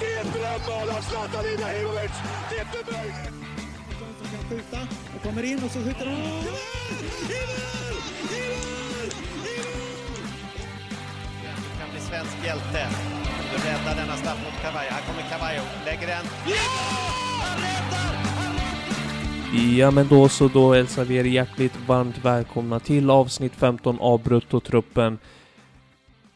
Det är ett drömmål av Zlatan Ibrahimovic! Det är inte möjligt! som kan skjuta och kommer in och så skjuter han. I mål! I mål! I mål! Du kan bli svensk hjälte. Du räddar denna straff mot Cavallo. Här kommer Cavallo, lägger den. Ja! Han räddar! Han räddar! Ja men då så, då hälsar vi er hjärtligt varmt välkomna till avsnitt 15 av Bruttotruppen.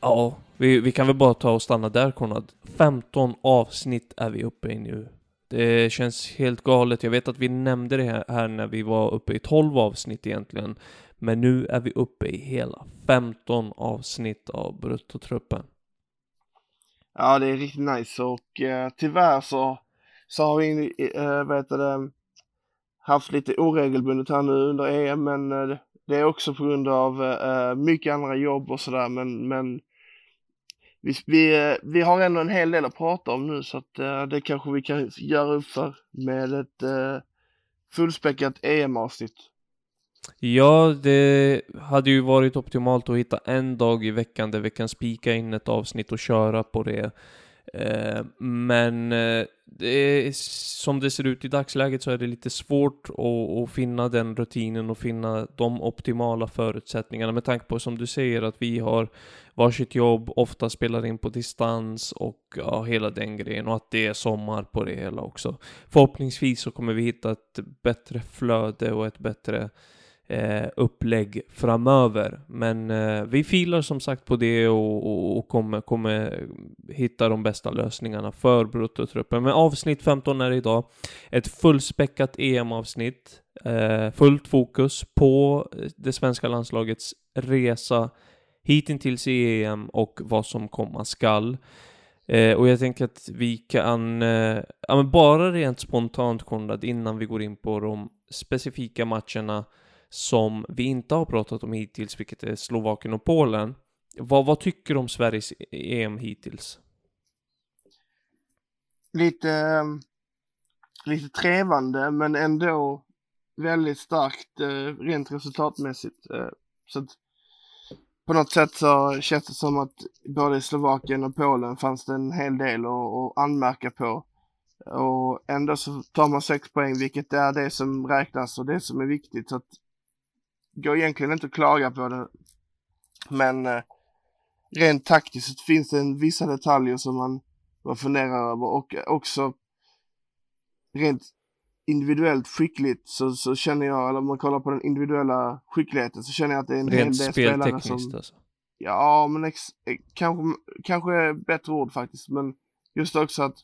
Ja, vi, vi kan väl bara ta och stanna där Konrad. 15 avsnitt är vi uppe i nu. Det känns helt galet. Jag vet att vi nämnde det här när vi var uppe i 12 avsnitt egentligen. Men nu är vi uppe i hela 15 avsnitt av Bruttotruppen. Ja, det är riktigt nice och eh, tyvärr så, så har vi eh, vet det, haft lite oregelbundet här nu under EM, men eh, det är också på grund av eh, eh mycket andra jobb och sådär, men, men vi, vi, vi har ändå en hel del att prata om nu så att uh, det kanske vi kan göra upp för med ett uh, fullspäckat EM-avsnitt. Ja, det hade ju varit optimalt att hitta en dag i veckan där vi kan spika in ett avsnitt och köra på det. Eh, men eh, det är, som det ser ut i dagsläget så är det lite svårt att, att, finna den rutinen och finna de optimala förutsättningarna med tanke på som du säger att vi har varsitt jobb, ofta spelar in på distans och ja, hela den grejen och att det är sommar på det hela också. Förhoppningsvis så kommer vi hitta ett bättre flöde och ett bättre eh, upplägg framöver. Men eh, vi filar som sagt på det och, och, och, kommer, kommer hitta de bästa lösningarna för bruttotruppen. Men avsnitt 15 är idag ett fullspäckat EM-avsnitt. Eh, fullt fokus på eh, det svenska landslagets resa hittills i EM och vad som komma skall. Eh, och jag tänker att vi kan, eh, ja men bara rent spontant Konrad, innan vi går in på de specifika matcherna som vi inte har pratat om hittills, vilket är Slovakien och Polen. Vad, vad tycker du om Sveriges EM hittills? Lite, ehm, lite trevande, men ändå väldigt starkt eh, rent resultatmässigt. Eh, så att på något sätt så känns det som att både i Slovakien och Polen fanns det en hel del att, att anmärka på. Och ändå så tar man sex poäng, vilket är det som räknas och det som är viktigt. Så att går egentligen inte att klaga på det. Men eh, rent taktiskt finns det en, vissa detaljer som man, man funderar över och också rent individuellt skickligt så, så känner jag, eller om man kollar på den individuella skickligheten så känner jag att det är en Rent hel del spelare som... alltså? Ja, men ex, eh, kanske, kanske är bättre ord faktiskt, men just också att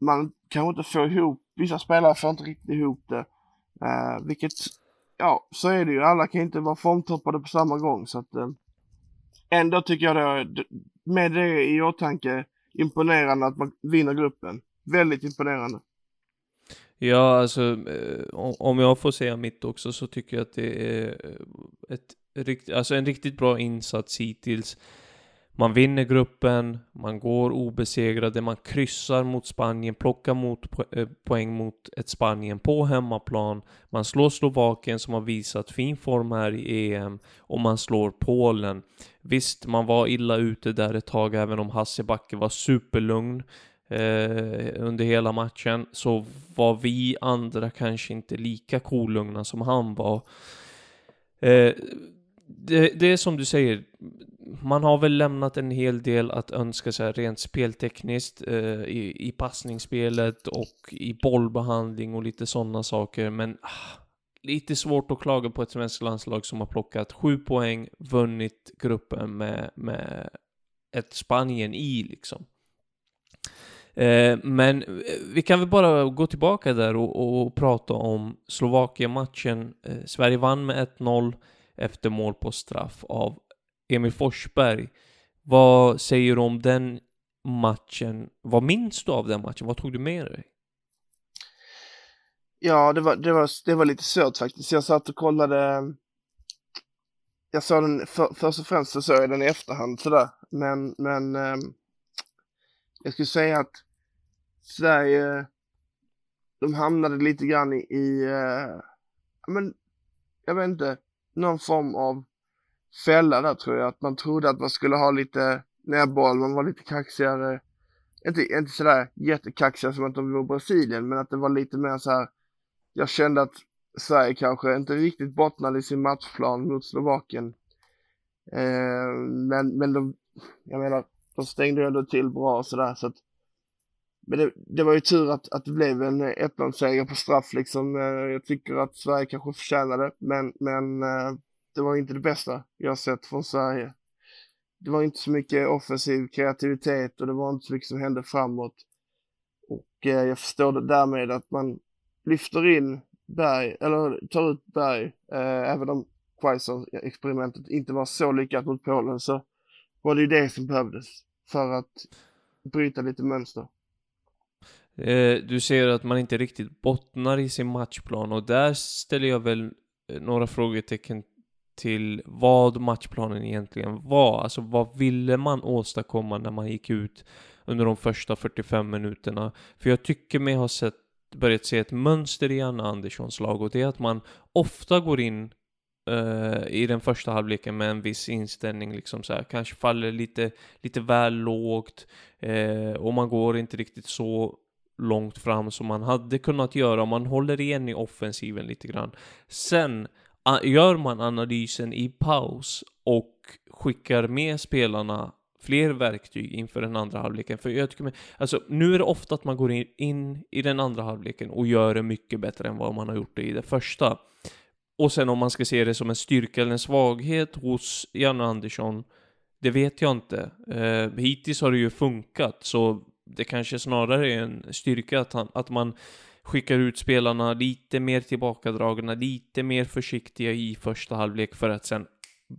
man kanske inte får ihop, vissa spelare får inte riktigt ihop det. Uh, vilket ja, så är det ju. Alla kan inte vara formtoppade på samma gång så att eh, ändå tycker jag det, med det i åtanke, imponerande att man vinner gruppen. Väldigt imponerande. Ja, alltså eh, om jag får säga mitt också så tycker jag att det är eh, ett, alltså en riktigt bra insats hittills. Man vinner gruppen, man går obesegrade, man kryssar mot Spanien, plockar mot po eh, poäng mot ett Spanien på hemmaplan. Man slår Slovakien som har visat fin form här i EM och man slår Polen. Visst, man var illa ute där ett tag även om Hasse Backe var superlugn eh, under hela matchen så var vi andra kanske inte lika kolugna som han var. Eh, det, det är som du säger, man har väl lämnat en hel del att önska sig rent speltekniskt eh, i, i passningsspelet och i bollbehandling och lite sådana saker, men ah, lite svårt att klaga på ett svenskt landslag som har plockat sju poäng, vunnit gruppen med, med ett Spanien i liksom. Eh, men eh, vi kan väl bara gå tillbaka där och, och prata om Slovakien-matchen. Eh, Sverige vann med 1-0 efter mål på straff av Emil Forsberg. Vad säger du om den matchen? Vad minns du av den matchen? Vad tog du med dig? Ja, det var, det var, det var lite svårt faktiskt. Jag satt och kollade. Jag såg den, för, först och främst så såg jag den i efterhand sådär. Men, men eh, jag skulle säga att Sverige, de hamnade lite grann i, i eh, men jag vet inte, någon form av fälla där tror jag. Att man trodde att man skulle ha lite näbboll, man var lite kaxigare. inte, inte sådär jättekaxiga som att de var Brasilien, men att det var lite mer så här. Jag kände att Sverige kanske inte riktigt bottnade i sin matchplan mot Slovakien. Eh, men, men de, jag menar, de stängde ändå till bra och sådär så att men det, det, var ju tur att, att det blev en 1-0-seger på straff liksom. Eh, jag tycker att Sverige kanske förtjänade men, men eh, det var inte det bästa jag sett från Sverige. Det var inte så mycket offensiv kreativitet och det var inte så mycket som hände framåt. Och eh, jag förstår det därmed att man lyfter in Berg, eller tar ut Berg, eh, även om Quaison-experimentet inte var så lyckat mot Polen så var det ju det som behövdes för att bryta lite mönster. Eh, du säger att man inte riktigt bottnar i sin matchplan och där ställer jag väl eh, några frågetecken till vad matchplanen egentligen var. Alltså vad ville man åstadkomma när man gick ut under de första 45 minuterna? För jag tycker mig ha sett, börjat se ett mönster i Anna Anderssons lag och det är att man ofta går in uh, i den första halvleken med en viss inställning liksom så här, kanske faller lite, lite väl lågt uh, och man går inte riktigt så långt fram som man hade kunnat göra om man håller igen i offensiven lite grann. Sen gör man analysen i paus och skickar med spelarna fler verktyg inför den andra halvleken. För jag tycker, alltså nu är det ofta att man går in, in i den andra halvleken och gör det mycket bättre än vad man har gjort det i det första. Och sen om man ska se det som en styrka eller en svaghet hos Janne Andersson, det vet jag inte. Eh, hittills har det ju funkat, så det kanske snarare är en styrka att, han, att man skickar ut spelarna lite mer tillbakadragna, lite mer försiktiga i första halvlek för att sen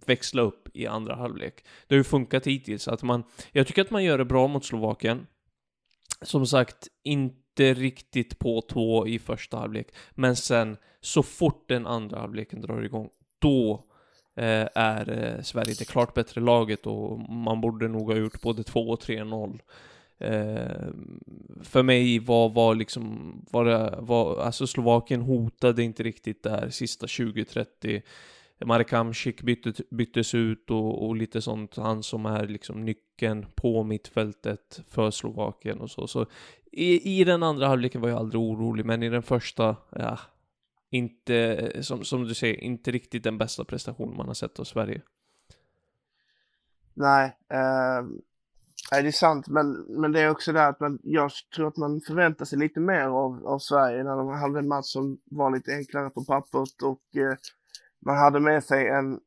växla upp i andra halvlek. Det har ju funkat hittills. Att man, jag tycker att man gör det bra mot Slovakien. Som sagt, inte riktigt på tå i första halvlek. Men sen, så fort den andra halvleken drar igång, då eh, är eh, Sverige det klart bättre laget och man borde nog ha gjort både 2 och 3-0. Eh, för mig var, var liksom, var det, var, alltså Slovakien hotade inte riktigt där sista 20-30. Marek Hamsik bytte, byttes ut och, och, lite sånt, han som är liksom nyckeln på mittfältet för Slovakien och så. Så i, i den andra halvleken var jag aldrig orolig, men i den första, ja, inte, som, som du säger, inte riktigt den bästa prestation man har sett av Sverige. Nej, eh, Nej, det är sant, men, men det är också det att man, jag tror att man förväntar sig lite mer av, av Sverige när de hade en match som var lite enklare på pappret och eh, man hade med sig en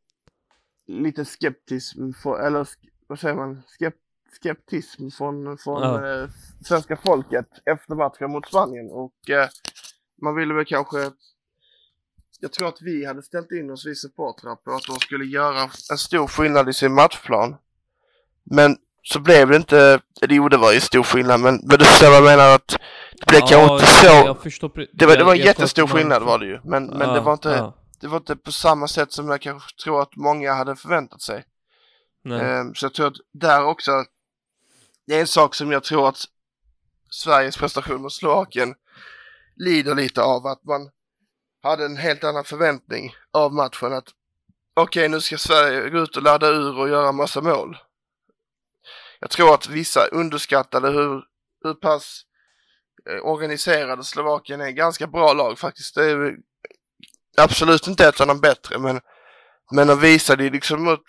lite skeptism, för, eller vad säger man, Skep, skeptism från, från ja. eh, svenska folket efter matchen mot Spanien och eh, man ville väl kanske jag tror att vi hade ställt in oss, vi supportrar, på att de skulle göra en stor skillnad i sin matchplan. Men så blev det inte, eller jo det var ju stor skillnad men, men du förstår vad jag menar att det blev ja, kanske inte så. Förstår, det var, det var en jättestor skillnad var det ju men, men ja, det var inte, ja. det var inte på samma sätt som jag kanske tror att många hade förväntat sig. Um, så jag tror att där också, det är en sak som jag tror att Sveriges prestation mot Slovakien lider lite av att man hade en helt annan förväntning av matchen att okej okay, nu ska Sverige gå ut och ladda ur och göra massa mål jag tror att vissa underskattade hur, hur pass eh, organiserade Slovakien är. Ganska bra lag faktiskt. Det är absolut inte ett av de bättre men, men de visade liksom mot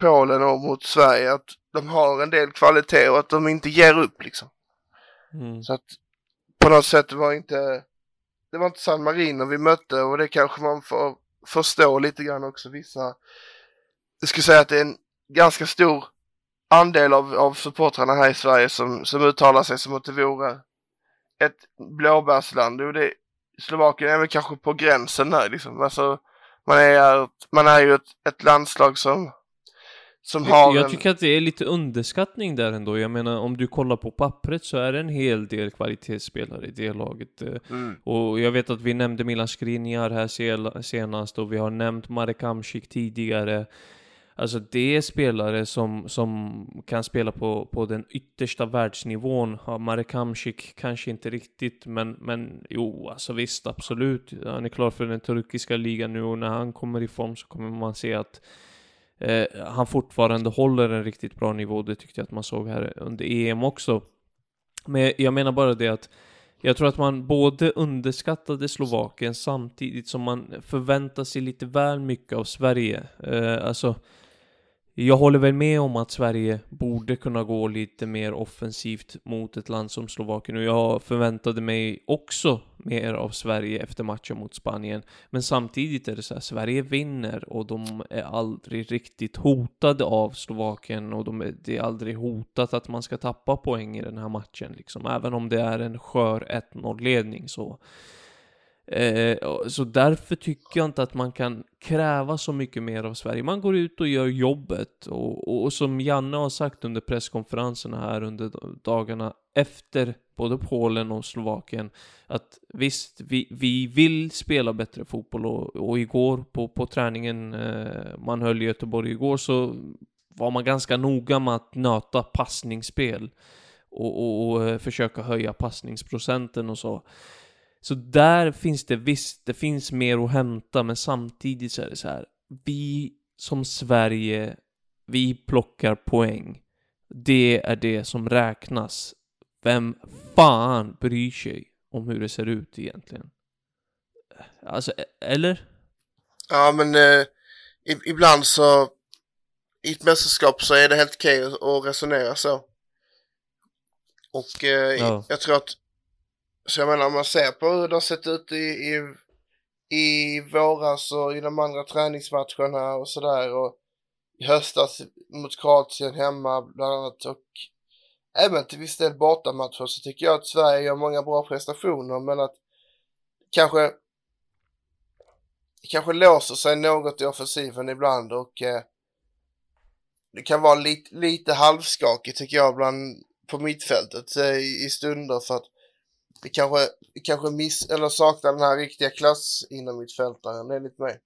Polen och mot Sverige att de har en del kvalitet och att de inte ger upp liksom. Mm. Så att på något sätt var inte det var inte San Marino vi mötte och det kanske man får förstå lite grann också vissa. Jag skulle säga att det är en ganska stor andel av, av supportrarna här i Sverige som, som uttalar sig som att det vore ett blåbärsland. Och det, Slovakien är väl kanske på gränsen där liksom. Alltså, man är, man är ju ett, ett landslag som som har jag tycker att det är lite underskattning där ändå. Jag menar, om du kollar på pappret så är det en hel del kvalitetsspelare i det laget. Eh, mm. Och jag vet att vi nämnde Milan Skriniar här senast och vi har nämnt Marek Hamsik tidigare. Alltså det är spelare som, som kan spela på, på den yttersta världsnivån. Ja, Marek Hamsik kanske inte riktigt, men, men jo, alltså visst, absolut. Han är klar för den turkiska ligan nu och när han kommer i form så kommer man se att eh, han fortfarande håller en riktigt bra nivå. Det tyckte jag att man såg här under EM också. Men jag menar bara det att jag tror att man både underskattade Slovakien samtidigt som man förväntar sig lite väl mycket av Sverige. Eh, alltså, jag håller väl med om att Sverige borde kunna gå lite mer offensivt mot ett land som Slovakien och jag förväntade mig också mer av Sverige efter matchen mot Spanien. Men samtidigt är det så här, Sverige vinner och de är aldrig riktigt hotade av Slovakien och de är, det är aldrig hotat att man ska tappa poäng i den här matchen liksom. Även om det är en skör 1-0-ledning så Eh, så därför tycker jag inte att man kan kräva så mycket mer av Sverige. Man går ut och gör jobbet och, och, och som Janne har sagt under presskonferenserna här under dagarna efter både Polen och Slovakien att visst, vi, vi vill spela bättre fotboll och, och igår på, på träningen eh, man höll i Göteborg igår så var man ganska noga med att nöta passningsspel och, och, och eh, försöka höja passningsprocenten och så. Så där finns det visst, det finns mer att hämta, men samtidigt så är det så här. Vi som Sverige, vi plockar poäng. Det är det som räknas. Vem fan bryr sig om hur det ser ut egentligen? Alltså, e- eller? Ja, men eh, ibland så i ett mästerskap så är det helt okej att resonera så. Och eh, ja. jag tror att så jag menar om man ser på hur det har sett ut i, i, i våras och i de andra träningsmatcherna och sådär och i höstas mot Kroatien hemma bland annat och även till viss del bortamatcher så tycker jag att Sverige gör många bra prestationer men att kanske kanske låser sig något i offensiven ibland och eh, det kan vara lite, lite halvskakigt tycker jag bland på mittfältet eh, i, stunder för att vi kanske, vi kanske miss, eller saknar den här riktiga klass inom mittfältaren enligt mig.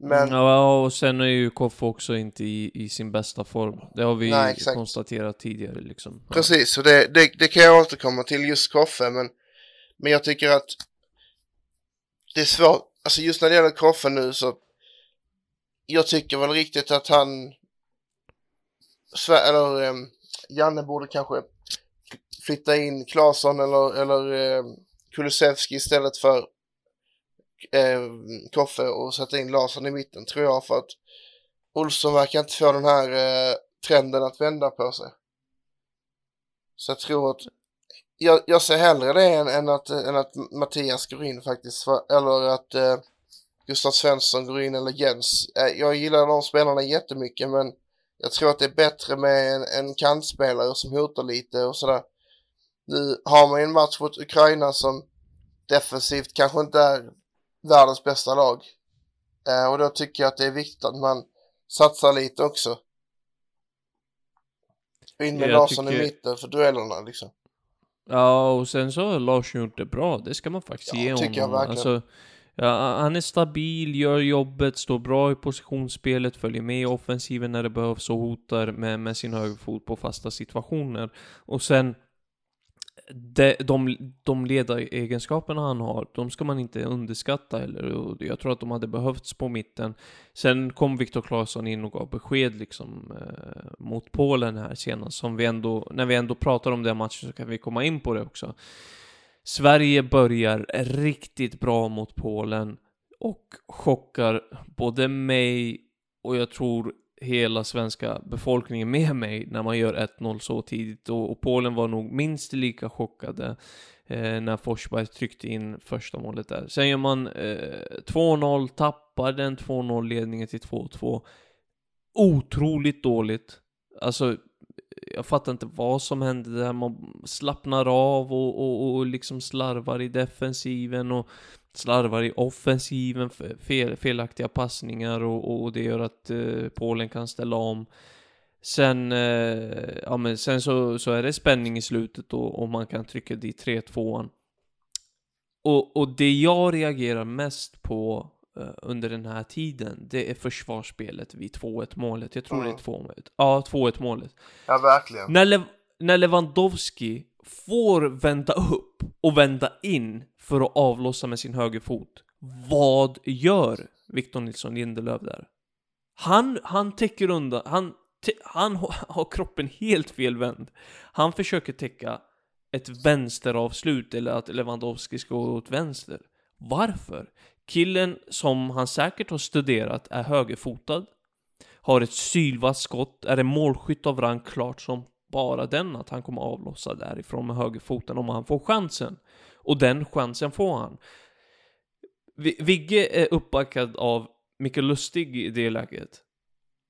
Men... Ja, och sen är ju Koffe också inte i, i sin bästa form. Det har vi Nej, konstaterat tidigare liksom. Precis, och det, det, det, kan jag återkomma till just Koffe, men, men jag tycker att det är svårt, alltså just när det gäller Koffe nu så jag tycker väl riktigt att han eller um, Janne borde kanske flytta in Claesson eller, eller eh, Kulusevski istället för eh, Koffe och sätta in Larsson i mitten tror jag för att Olsson verkar inte få den här eh, trenden att vända på sig. Så jag tror att jag, jag ser hellre det än, än, att, än att Mattias går in faktiskt för, eller att eh, Gustav Svensson går in eller Jens. Eh, jag gillar de spelarna jättemycket men jag tror att det är bättre med en, en kantspelare som hotar lite och sådär. Nu har man ju en match mot Ukraina som defensivt kanske inte är världens bästa lag. Eh, och då tycker jag att det är viktigt att man satsar lite också. In med Larsson tycker... i mitten för duellerna liksom. Ja, och sen så har Lars gjort det bra. Det ska man faktiskt ja, ge honom. Jag verkligen. Alltså, ja, han är stabil, gör jobbet, står bra i positionsspelet, följer med i offensiven när det behövs och hotar med, med sin högerfot på fasta situationer. Och sen de, de, de ledaregenskaperna han har, de ska man inte underskatta heller. Jag tror att de hade behövts på mitten. Sen kom Viktor Claesson in och gav besked liksom eh, mot Polen här senast. Som vi ändå, när vi ändå pratar om den matchen så kan vi komma in på det också. Sverige börjar riktigt bra mot Polen och chockar både mig och jag tror hela svenska befolkningen med mig när man gör 1-0 så tidigt och, och, Polen var nog minst lika chockade eh, när Forsberg tryckte in första målet där. Sen gör man eh, 2-0, tappar den 2-0 ledningen till 2-2. Otroligt dåligt. Alltså, jag fattar inte vad som hände där. Man slappnar av och, och, och liksom slarvar i defensiven och slarvar i offensiven, fel, felaktiga passningar och, och det gör att eh, Polen kan ställa om. Sen, eh, ja, men sen så, så är det spänning i slutet och, och man kan trycka dit 3-2. Och, och det jag reagerar mest på under den här tiden, det är försvarsspelet vid 2-1 målet. Jag tror mm. det är 2 målet. Ja, 2-1 målet. Ja, verkligen. När, Le när Lewandowski får vända upp och vända in för att avlossa med sin högerfot. Vad gör Victor Nilsson Lindelöf där? Han, han täcker undan, han, han har kroppen helt felvänd. Han försöker täcka ett vänsteravslut eller att Lewandowski ska gå åt vänster. Varför? Killen som han säkert har studerat är högerfotad, har ett sylvasst skott, är en målskytt av rang klart som bara den att han kommer avlossa därifrån med högerfoten om han får chansen. Och den chansen får han. Vigge är uppbackad av Mikael Lustig i det läget.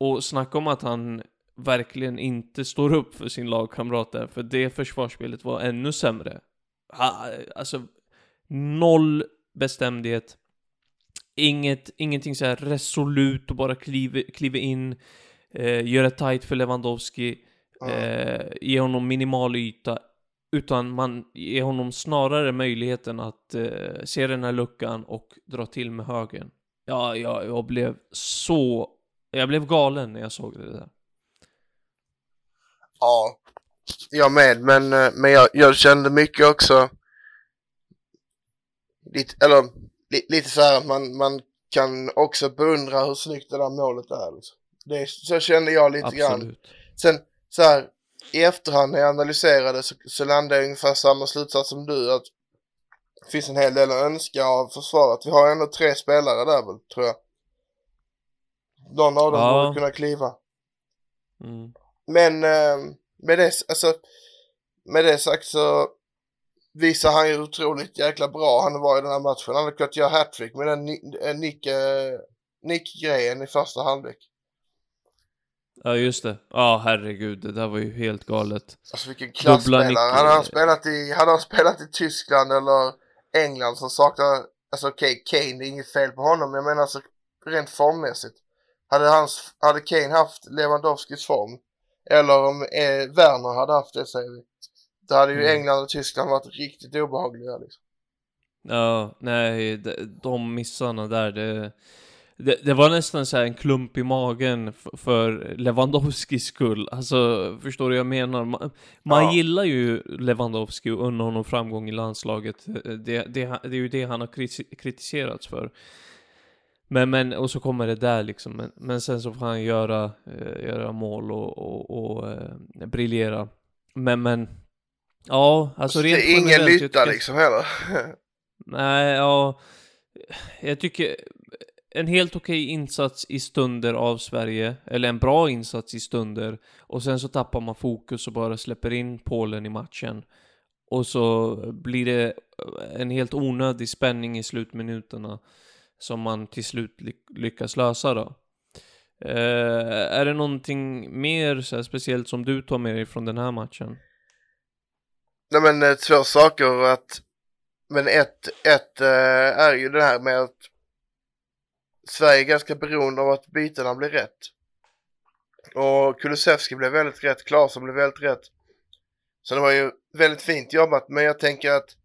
Och snacka om att han verkligen inte står upp för sin lagkamrat där, för det försvarsspelet var ännu sämre. Ha, alltså, noll bestämdhet. Inget, ingenting så här resolut och bara kliver, kliver in, eh, gör det tight för Lewandowski, Ja. eh, ge honom minimal yta, utan man ger honom snarare möjligheten att eh, se den här luckan och dra till med högen. Ja, ja, jag blev så... Jag blev galen när jag såg det där. Ja, jag med, men, eh, men jag, jag kände mycket också lite, eller li, lite så här att man, man kan också beundra hur snyggt det där målet är. Liksom. Det, så kände jag lite grann. Absolut. Sen så här i efterhand när jag analyserade så, så landade jag ungefär samma slutsats som du att det finns en hel del att önska av försvaret. Vi har ändå tre spelare där väl, tror jag. Någon av dem Ja. borde kunna kliva. Mm. Men eh, med, det, alltså, med det sagt så visar han ju otroligt jäkla bra han var i den här matchen. Han hade kunnat göra hattrick med den eh, nick, eh, nick-grejen i första halvlek. Ja, just det. Ja, herregud, det där var ju helt galet. Alltså vilken klasspelare. nick- Hade han spelat i, hade han spelat i Tyskland eller England som saknar, alltså okej, Kane, det är inget fel på honom, men jag menar alltså rent formmässigt. Hade, hans, hade Kane haft Lewandowskis form, eller om eh, Werner hade haft det säger vi, då hade ju Mm. England och Tyskland varit riktigt obehagliga liksom. Ja, nej, de, de missarna där, det, det, det var nästan så här en klump i magen för, för Lewandowskis skull. Alltså, förstår du vad jag menar? Man, man Ja. gillar ju Lewandowski och unnar honom framgång i landslaget. Det, det, är ju det han har kriti- kritiserats för. Men, men, och så kommer det där liksom. Men, men sen så får han göra, eh, göra mål och, och, och eh, briljera. Men, men, ja, alltså rent det är ingen lytta tycker- liksom heller. Nej, ja. Jag tycker en helt okej insats i stunder av Sverige, eller en bra insats i stunder, och sen så tappar man fokus och bara släpper in Polen i matchen. Och så blir det en helt onödig spänning i slutminuterna som man till slut ly- lyckas lösa då. Eh, är det någonting mer så här speciellt som du tar med dig från den här matchen? Nej men eh, två saker att Men ett, ett eh, är ju det här med att Sverige är ganska beroende av att bytena blir rätt. Och Kulusevski blev väldigt rätt, Klasen blev väldigt rätt. Så det var ju väldigt fint jobbat men jag tänker att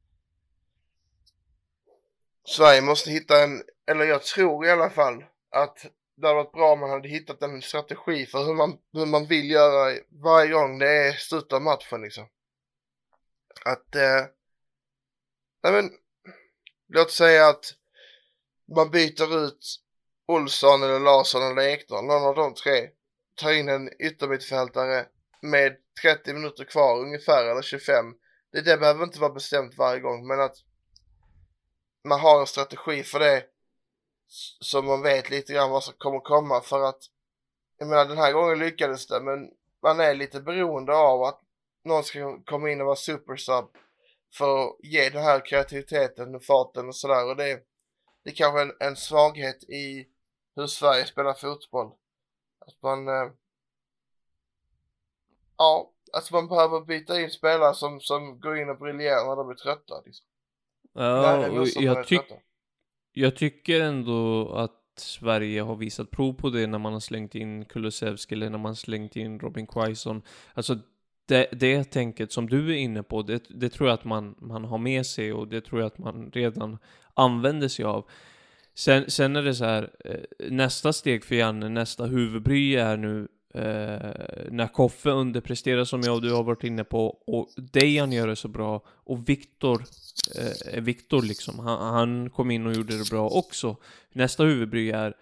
Sverige måste hitta en, eller jag tror i alla fall att det hade varit bra om man hade hittat en strategi för hur man, hur man vill göra varje gång det är slut av matchen liksom. Att, eh, nej men, låt säga att man byter ut Olsson eller Larsson eller Ekdal, någon av de tre, tar in en yttermittfältare med 30 minuter kvar ungefär, eller 25. Det, det behöver inte vara bestämt varje gång, men att man har en strategi för det så man vet lite grann vad som kommer komma för att jag menar den här gången lyckades det men man är lite beroende av att någon ska komma in och vara supersub för att ge den här kreativiteten och farten och sådär och det, det är kanske en, en svaghet i hur Sverige spelar fotboll. Att man eh, ja, alltså man behöver byta in spelare som, som går in och briljerar när de är trötta. Liksom. Ja, och jag, tyck, trötta. jag tycker ändå att Sverige har visat prov på det när man har slängt in Kulusevski eller när man har slängt in Robin Quaison. Alltså det, det tänket som du är inne på, det, det tror jag att man, man har med sig och det tror jag att man redan använder sig av. Sen, sen är det så här, eh, nästa steg för Janne, nästa huvudbry är nu eh, när Koffe underpresterar som jag och du har varit inne på och Dejan gör det så bra och Viktor eh, eh Viktor liksom. Han, han kom in och gjorde det bra också. Nästa huvudbry är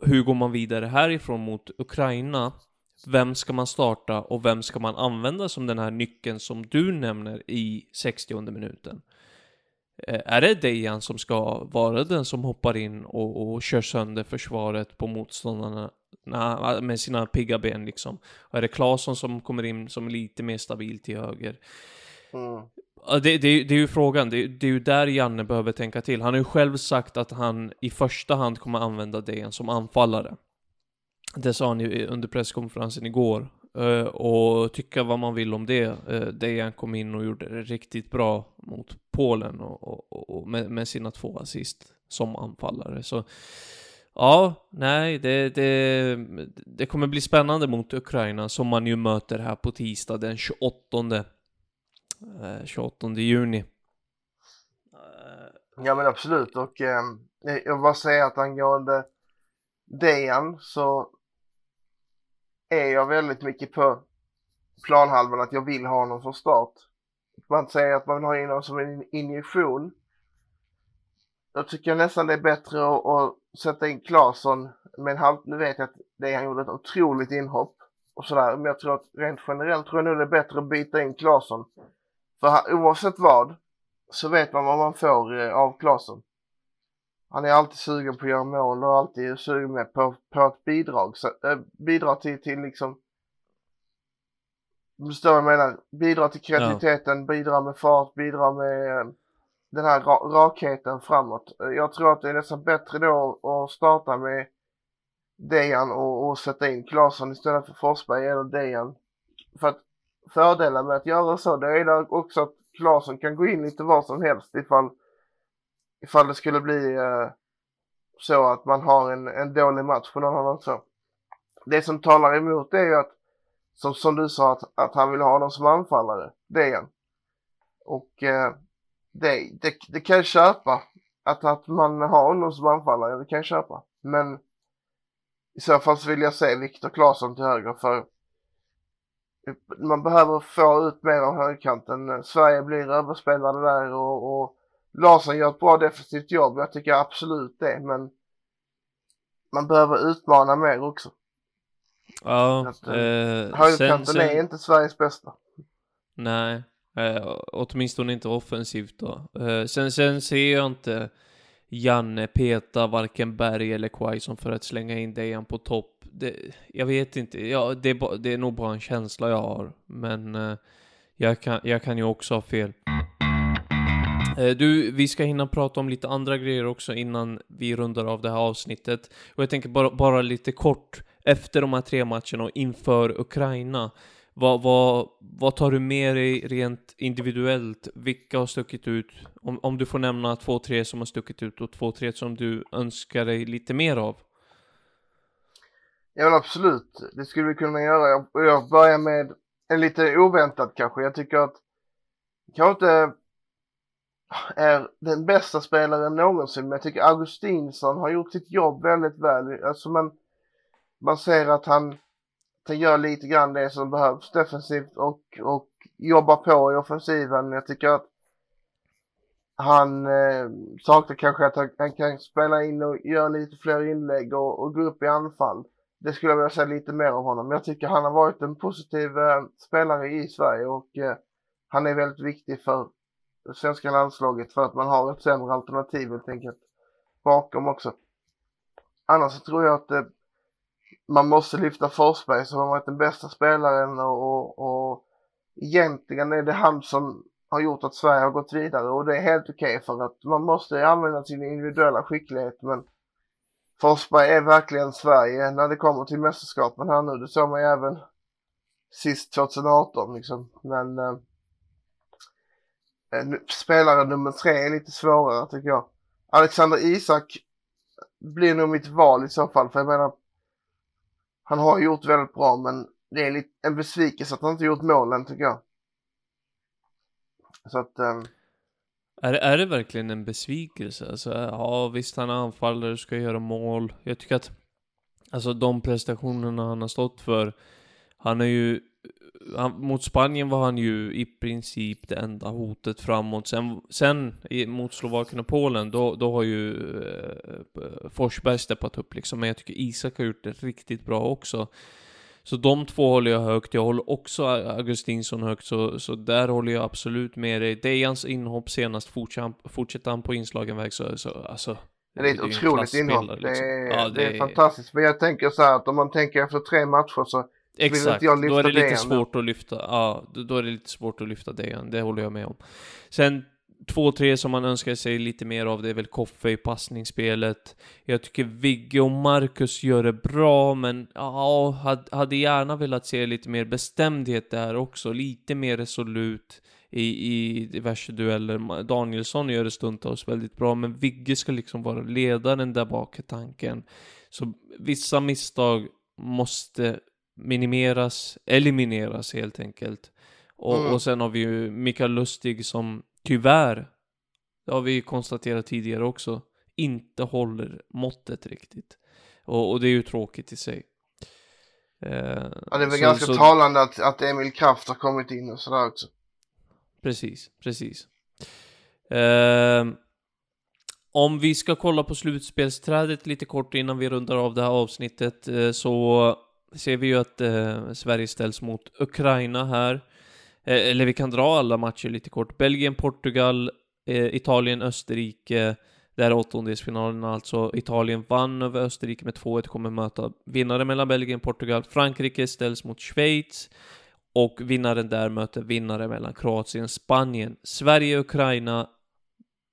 hur går man vidare härifrån mot Ukraina? Vem ska man starta och vem ska man använda som den här nyckeln som du nämner i 60 minuten? Eh, är det Dejan som ska vara den som hoppar in och, och kör sönder försvaret på motståndarna na, med sina pigga ben liksom? Och är det Claesson som kommer in som lite mer stabil till höger? Mm. Det, det, det är ju frågan, det, det är ju där Janne behöver tänka till. Han har ju själv sagt att han i första hand kommer använda Dejan som anfallare. Det sa han ju under presskonferensen igår. Eh, och tycka vad man vill om det. Eh, Dejan kom in och gjorde det riktigt bra mot Polen och, och, och med, med, sina två assist som anfallare. Så ja, nej, det, det, det kommer bli spännande mot Ukraina som man ju möter här på tisdag den 28 28 eh, juni. Ja men absolut och eh, jag vill bara säga att angående Dejan så är jag väldigt mycket på planhalvan att jag vill ha honom från start. Man säger att man vill ha in honom som en injektion. Då tycker jag nästan det är bättre att, att sätta in Claesson med en halv... Nu vet jag att det han gjorde ett otroligt inhopp och sådär. Men jag tror att rent generellt tror jag nog det är bättre att byta in Claesson. För han, oavsett vad så vet man vad man får eh, av Claesson. Han är alltid sugen på att göra mål och alltid sugen med på, på ett bidrag. Så, äh, bidra till, till liksom förstår vad jag menar? Bidra till kreativiteten, ja. bidra med fart, bidra med äh, den här ra rakheten framåt. Jag tror att det är nästan bättre då att starta med Dejan och, och sätta in Claesson istället för Forsberg eller Dejan. För att fördelen med att göra så, det är också att Claesson kan gå in lite var som helst ifall ifall det skulle bli eh, så att man har en, en dålig match på någon annan så. Det som talar emot det är ju att, som, som du sa, att, att han vill ha honom som anfallare. Det är han. Och eh, det, det, det kan jag köpa. Att, att man har honom som anfallare, det kan jag köpa. Men i så fall så vill jag se Viktor Claesson till höger för man behöver få ut mer av högerkanten. Sverige blir överspelade där och, och Larsson gör ett bra defensivt jobb, jag tycker absolut det, men man behöver utmana mer också. Ja, att, eh, högerkanten sen, är inte Sveriges bästa. Nej, eh, åtminstone inte offensivt då. Eh, sen, sen ser jag inte Janne peta varken Berg eller Quaison för att slänga in Dejan på topp. Det, jag vet inte, ja, det, är, det är nog bara en känsla jag har, men eh, jag, kan, jag kan ju också ha fel. Eh, du, vi ska hinna prata om lite andra grejer också innan vi rundar av det här avsnittet. Och jag tänker bara, bara lite kort, efter de här tre matcherna och inför Ukraina, vad, vad, vad tar du med dig rent individuellt? Vilka har stuckit ut? Om, om du får nämna två, tre som har stuckit ut och två, tre som du önskar dig lite mer av. Ja men absolut, det skulle vi kunna göra. Jag, jag börjar med en lite oväntad kanske. Jag tycker att kanske inte är den bästa spelaren någonsin. Men jag tycker Augustinsson har gjort sitt jobb väldigt väl. Alltså man, man ser att han, han gör lite grann det som behövs defensivt och, och jobbar på i offensiven. Jag tycker att han eh, saknar kanske att han, han, kan spela in och göra lite fler inlägg och, och gå upp i anfall. Det skulle jag vilja säga lite mer av honom. Jag tycker han har varit en positiv eh, spelare i Sverige och eh, han är väldigt viktig för svenska landslaget för att man har ett sämre alternativ helt enkelt bakom också. Annars så tror jag att eh, man måste lyfta Forsberg som har varit den bästa spelaren och, och, och egentligen är det han som har gjort att Sverige har gått vidare och det är helt okej okay för att man måste använda sin individuella skicklighet men Forsberg är verkligen Sverige när det kommer till mästerskapen här nu. Det såg man ju även sist 2018 liksom. Men eh, Eh, Eh, spelare nummer tre är lite svårare tycker jag. Alexander Isak blir nog mitt val i så fall för jag menar han har gjort väldigt bra men det är lite, en besvikelse att han inte gjort målen tycker jag. Så att um... är, är det verkligen en besvikelse? Alltså, ja visst han är anfallare, ska göra mål. Jag tycker att Alltså de prestationerna han har stått för Han är ju han, mot Spanien var han ju i princip det enda hotet framåt. Sen, sen i, mot Slovakien och Polen, då, då har ju eh, Forsberg steppat upp liksom. Men jag tycker Isak har gjort det riktigt bra också. Så de två håller jag högt. Jag håller också Augustinsson högt, så, så där håller jag absolut med dig. Dejans inhopp senast, fortsätter han på inslagen väg så, så alltså. Det är ett otroligt inhopp. Det, liksom. är, ja, det, är fantastiskt. Men jag tänker så här att om man tänker efter tre matcher så Exakt, då är det lite svårt att lyfta, ja, då är det lite svårt att lyfta Dejan, det håller jag med om. Sen två, tre som man önskar sig lite mer av, det är väl Koffe i passningsspelet. Jag tycker Vigge och Marcus gör det bra, men ja, hade gärna velat se lite mer bestämdhet där också, lite mer resolut i, i diverse dueller. Danielsson gör det stundtals väldigt bra, men Vigge ska liksom vara ledaren där bak i tanken. Så vissa misstag måste minimeras, elimineras helt enkelt. Och, mm. och sen har vi ju Mikael Lustig som tyvärr, det har vi konstaterat tidigare också, inte håller måttet riktigt. Och, och det är ju tråkigt i sig. Eh, ja, det är väl så, ganska så... talande att, att Emil Kraft har kommit in och sådär också. Precis, precis. Eh, om vi ska kolla på slutspelsträdet lite kort innan vi rundar av det här avsnittet eh, så ser vi ju att eh, Sverige ställs mot Ukraina här. Eh, eller vi kan dra alla matcher lite kort. Belgien, Portugal, eh, Italien, Österrike. Det här är åttondelsfinalen alltså. Italien vann över Österrike med 2-1, kommer möta vinnare mellan Belgien och Portugal. Frankrike ställs mot Schweiz. Och vinnaren där möter vinnare mellan Kroatien och Spanien. Sverige, Ukraina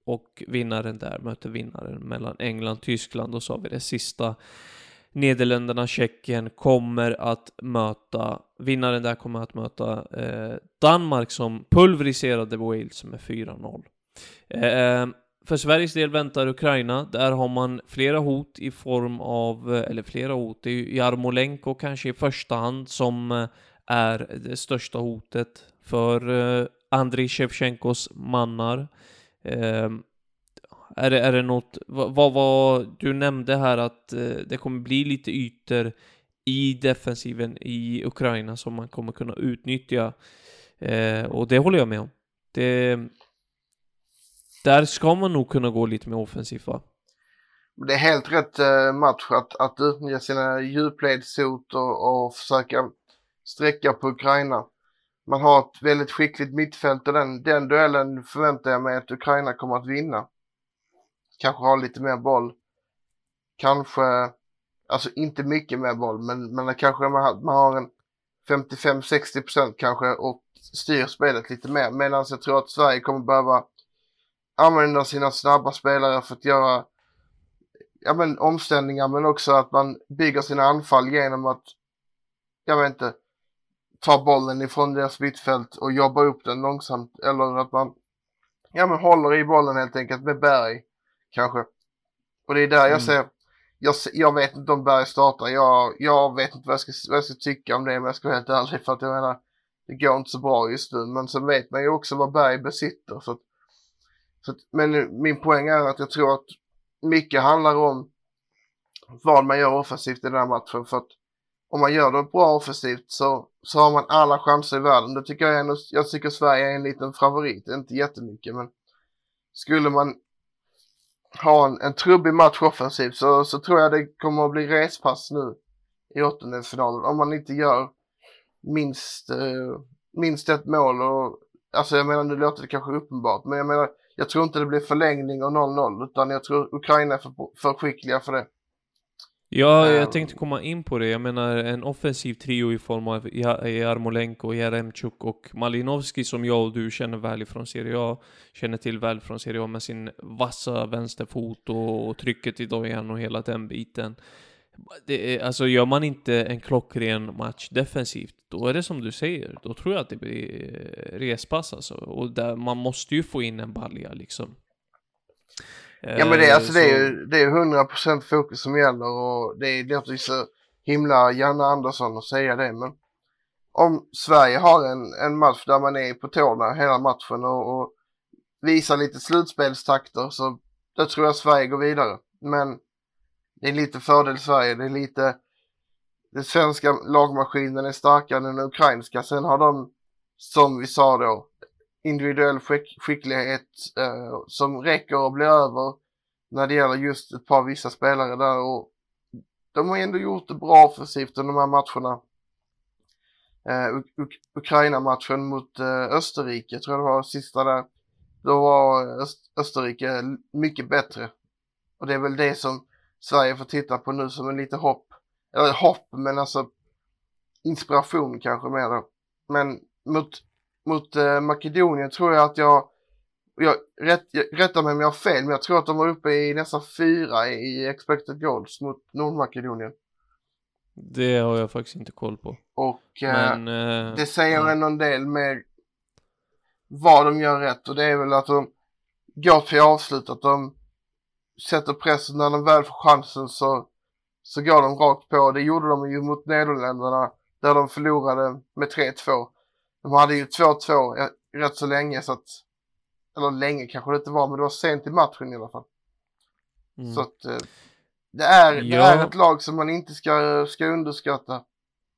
och vinnaren där möter vinnaren mellan England och Tyskland. Och så har vi det sista Nederländerna, Tjeckien kommer att möta, vinnaren där kommer att möta eh, Danmark som pulveriserade Wales med 4-0. Eh, för Sveriges del väntar Ukraina, där har man flera hot i form av, eh, eller flera hot, det är ju Jarmolenko kanske i första hand som eh, är det största hotet för eh, Andriy Shevchenkos mannar. Är det, är det något, vad, vad, du nämnde här att eh, det kommer bli lite ytor i defensiven i Ukraina som man kommer kunna utnyttja. Eh, och det håller jag med om. Det, där ska man nog kunna gå lite mer offensivt va? Det är helt rätt eh, match att, att utnyttja sina djupledshot och, och försöka sträcka på Ukraina. Man har ett väldigt skickligt mittfält och den, den duellen förväntar jag mig att Ukraina kommer att vinna kanske har lite mer boll. Kanske, alltså inte mycket mer boll, men, men kanske man har, man har en 55-60% kanske och styr spelet lite mer. Medan jag tror att Sverige kommer behöva använda sina snabba spelare för att göra ja, men, omställningar men också att man bygger sina anfall genom att, jag vet inte, ta bollen ifrån deras mittfält och jobba upp den långsamt eller att man ja, men håller i bollen helt enkelt med berg kanske. Och det är där jag mm. ser, jag, jag vet inte om Berg startar, jag, jag vet inte vad jag, ska, vad jag ska tycka om det om jag ska vara helt ärlig för att jag menar, det går inte så bra just nu. Men sen vet man ju också vad Berg besitter. Så att, så att, men min poäng är att jag tror att mycket handlar om vad man gör offensivt i den här matchen. För att om man gör det bra offensivt så, så har man alla chanser i världen. Det tycker jag ändå, jag tycker Sverige är en liten favorit, inte jättemycket men skulle man ha en, en trubbig match offensivt så, så tror jag det kommer att bli respass nu i åttondelsfinalen om man inte gör minst, eh, minst ett mål och alltså jag menar nu låter det kanske uppenbart men jag menar jag tror inte det blir förlängning och 0-0 utan jag tror Ukraina är för, för skickliga för det. Ja, jag tänkte komma in på det. Jag menar en offensiv trio i form av Jarmolenko, Jaremchuk och Malinovski som jag och du känner väl ifrån Serie A. Känner till väl från Serie A med sin vassa vänsterfot och, och trycket i dojan och hela den biten. Det är, alltså gör man inte en klockren match defensivt, då är det som du säger. Då tror jag att det blir respass alltså. Och där, man måste ju få in en balja liksom. Ja men det, alltså, så... det är ju det är 100% fokus som gäller och det är låter så himla Janne Andersson att säga det men om Sverige har en, en match där man är på tårna hela matchen och, och visar lite slutspelstakter så då tror jag Sverige går vidare. Men det är lite fördel Sverige, det är lite den svenska lagmaskinen är starkare än den ukrainska. Sen har de, som vi sa då, individuell skick skicklighet eh, som räcker att bli över när det gäller just ett par vissa spelare där och de har ändå gjort det bra offensivt under de här matcherna. eh, Uk- Uk- Ukraina-matchen mot eh, Österrike, tror jag det var sista där. Då var eh, Öst- Österrike mycket bättre. Och det är väl det som Sverige får titta på nu som en lite hopp. Eller hopp, men alltså inspiration kanske mer då. Men mot, mot eh, Makedonien tror jag att jag, jag, rätt, jag rättar mig om jag har fel, men jag tror att de var uppe i nästan fyra i expected goals mot Nordmakedonien. Det har jag faktiskt inte koll på. Och eh, Men... eh, det säger ja. ändå en del med vad de gör rätt och det är väl att de går till avslut, att de sätter pressen när de väl får chansen så, så går de rakt på. Det gjorde de ju mot Nederländerna där de förlorade med 3-2. De hade ju 2-2 eh, rätt så länge så att, eller länge kanske det inte var, men det var sent i matchen i alla fall. Mm. Så att eh, det är, det Ja. är ett lag som man inte ska, ska underskatta.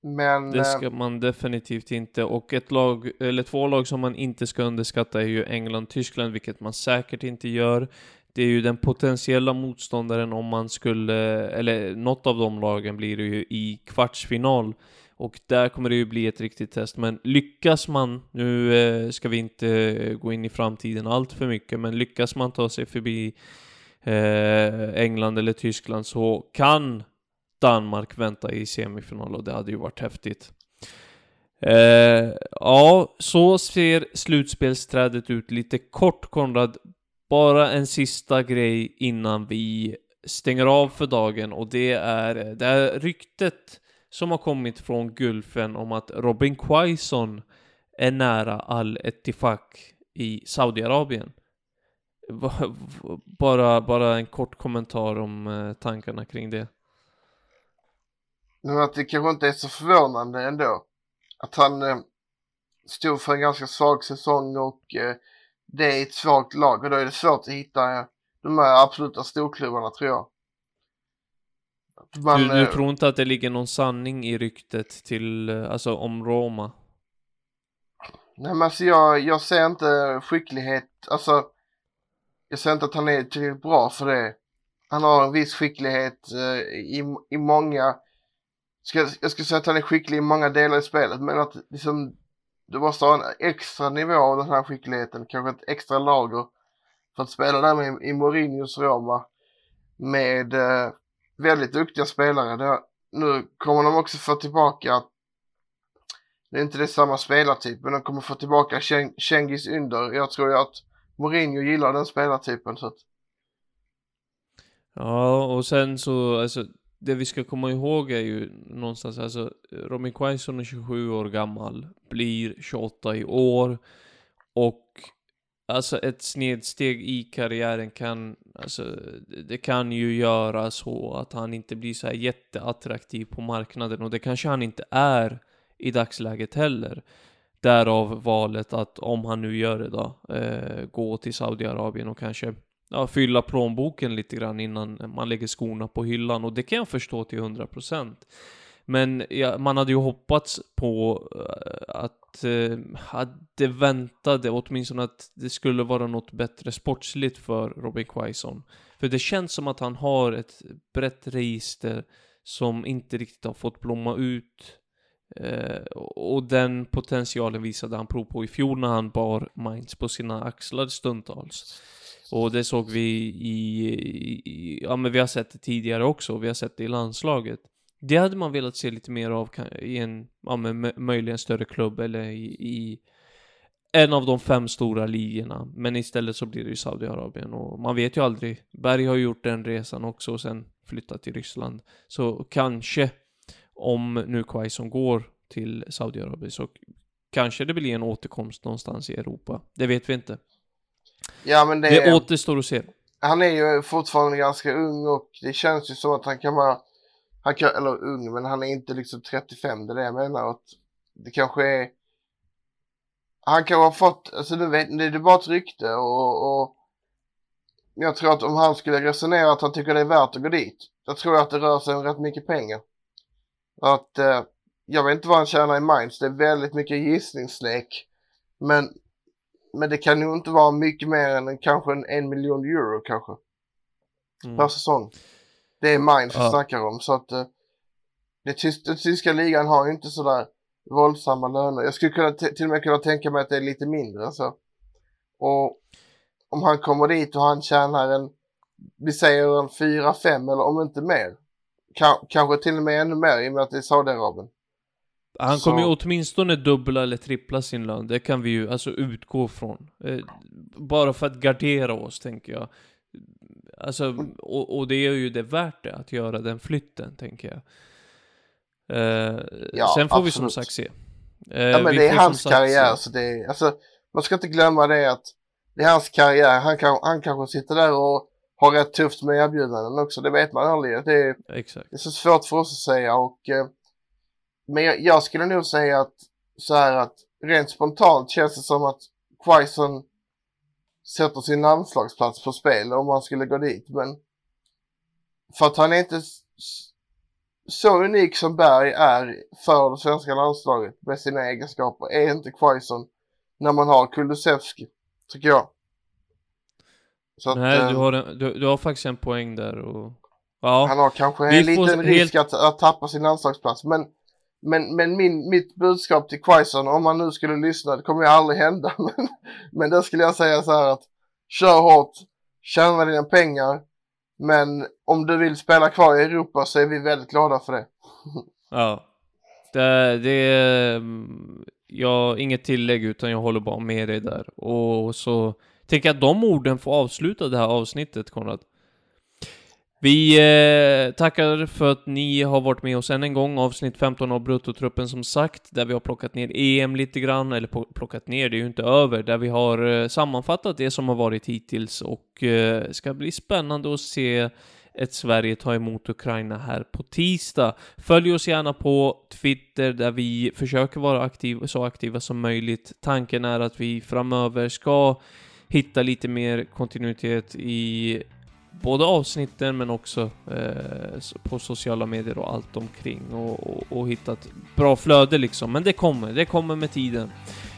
Men Det eh, ska man definitivt inte. Och ett lag, eller två lag som man inte ska underskatta är ju England-Tyskland, vilket man säkert inte gör. Det är ju den potentiella motståndaren om man skulle, eller något av de lagen blir det ju i kvartsfinal. Och där kommer det ju bli ett riktigt test. Men lyckas man, nu eh, ska vi inte eh, gå in i framtiden allt för mycket, men lyckas man ta sig förbi eh, England eller Tyskland så kan Danmark vänta i semifinal och det hade ju varit häftigt. Eh, ja, så ser slutspelsträdet ut lite kort Konrad. Bara en sista grej innan vi stänger av för dagen och det är det här ryktet som har kommit från Gulfen om att Robin Quaison är nära Al-Ettifaq i Saudiarabien. Bara, bara en kort kommentar om eh, tankarna kring det. Men att det kanske inte är så förvånande ändå. Att han eh, stod för en ganska svag säsong och eh, det är ett svagt lag och då är det svårt att hitta eh, de här absoluta storklubbarna tror jag. Man, du, du eh, tror inte att det ligger någon sanning i ryktet till, eh, alltså om Roma? Nej men alltså jag, jag ser inte skicklighet, alltså jag ser inte att han är tillräckligt bra för det. Han har en viss skicklighet eh, i, i många, ska, jag skulle säga att han är skicklig i många delar i spelet men att liksom du måste ha en extra nivå av den här skickligheten, kanske ett extra lager för att spela där med i Mourinhos Roma med eh, väldigt duktiga spelare. Det, nu kommer de också få tillbaka det är inte det samma spelartyp, men de kommer få tillbaka Chen- Cengiz Ynder. Jag tror ju att Mourinho gillar den spelartypen så att, Ja, och sen så, alltså, det vi ska komma ihåg är ju någonstans, alltså, Robin Quaison är 27 år gammal, blir 28 i år, och alltså ett snedsteg i karriären kan, alltså, det- kan ju göra så att han inte blir så här jätteattraktiv på marknaden, och det kanske han inte är i dagsläget heller. Därav valet att om han nu gör det då, eh, gå till Saudiarabien och kanske ja, fylla plånboken lite grann innan man lägger skorna på hyllan och det kan jag förstå till 100%. Men ja, man hade ju hoppats på eh, att att, eh, väntade, åtminstone att det skulle vara något bättre sportsligt för Robin Quaison. För det känns som att han har ett brett register som inte riktigt har fått blomma ut. Eh, och den potentialen visade han prov på i fjol när han bar Mainz på sina axlar stundtals. Och det såg vi i, i, ja men vi har sett det tidigare också, vi har sett det i landslaget. Det hade man velat se lite mer av i en, ja men mö- möjligen större klubb eller i, i en av de fem stora ligorna. Men istället så blir det ju Saudiarabien och man vet ju aldrig. Berg har gjort den resan också och sen flyttat till Ryssland. Så kanske, om nu Quaison går till Saudiarabien så kanske det blir en återkomst någonstans i Europa. Det vet vi inte. ja men det, Det återstår att se. han är ju fortfarande ganska ung och det känns ju som att han kan vara, han kan, eller ung, men han är inte liksom 35, det är det jag menar. Att det kanske är, han kan ha fått, alltså du vet, det är bara ett rykte och, och jag tror att om han skulle resonera att han tycker det är värt att gå dit, då tror jag att det rör sig om rätt mycket pengar. Att, eh, jag vet inte vad han tjänar i Mainz, det är väldigt mycket gissningslek. Men, men det kan nog inte vara mycket mer än kanske en, en miljon euro kanske Mm. per säsong. Det är Mainz vi Ja. snackar om så att eh, det tys- den tyska ligan har ju inte sådär våldsamma löner. Jag skulle kunna till och med kunna tänka mig att det är lite mindre så. Och om han kommer dit och han tjänar en, vi säger en 4-5 eller om inte mer. kanske till och med ännu mer i och med att det är Saudiarabien. Han kommer ju åtminstone dubbla eller trippla sin lön, det kan vi ju alltså utgå från. Eh, bara för att gardera oss, tänker jag. Alltså, och, och, det är ju det värt det, att göra den flytten, tänker jag. Eh, ja, sen får absolut. vi som sagt se. Eh, ja, men det är hans karriär, se. så det är, alltså, man ska inte glömma det att det är hans karriär. Han, kan, han kanske sitter där och har rätt tufft med erbjudanden också, det vet man aldrig. Det är, Exakt. det är så svårt för oss att säga och eh, men jag, jag, skulle nog säga att så här att rent spontant känns det som att Quaison sätter sin landslagsplats på spel om han skulle gå dit. Men för att han är inte så unik som Berg är för det svenska landslaget med sina egenskaper är inte Quaison när man har Kulusevski, tycker jag. Att, Nej, du, eh, har en, du, du, har faktiskt en poäng där och... Ja. Han har kanske en liten risk att, att tappa sin landslagsplats, men men, men min, mitt budskap till Quaison, om han nu skulle lyssna, det kommer ju aldrig hända, men, men då skulle jag säga så här att kör hårt, tjäna dina pengar, men om du vill spela kvar i Europa så är vi väldigt glada för det. Ja, det, det är, jag inget tillägg utan jag håller bara med dig där. Och så tänker jag att de orden får avsluta det här avsnittet, Konrad. Vi eh, tackar för att ni har varit med oss än en gång, avsnitt 15 av Bruttotruppen som sagt, där vi har plockat ner EM lite grann, eller plockat ner, det är ju inte över, där vi har eh, sammanfattat det som har varit hittills och eh, ska bli spännande att se ett Sverige ta emot Ukraina här på tisdag. Följ oss gärna på Twitter där vi försöker vara aktiv, så aktiva som möjligt. Tanken är att vi framöver ska hitta lite mer kontinuitet i både avsnitten men också eh, på sociala medier och allt omkring och, och, och hittat bra flöde liksom. Men det kommer, det kommer med tiden.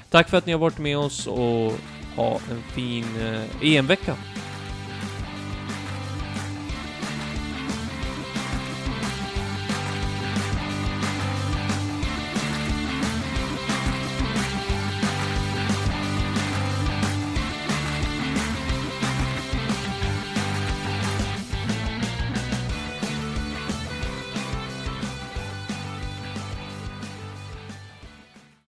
Tack för att ni har varit med oss och ha en fin eh, EM-vecka.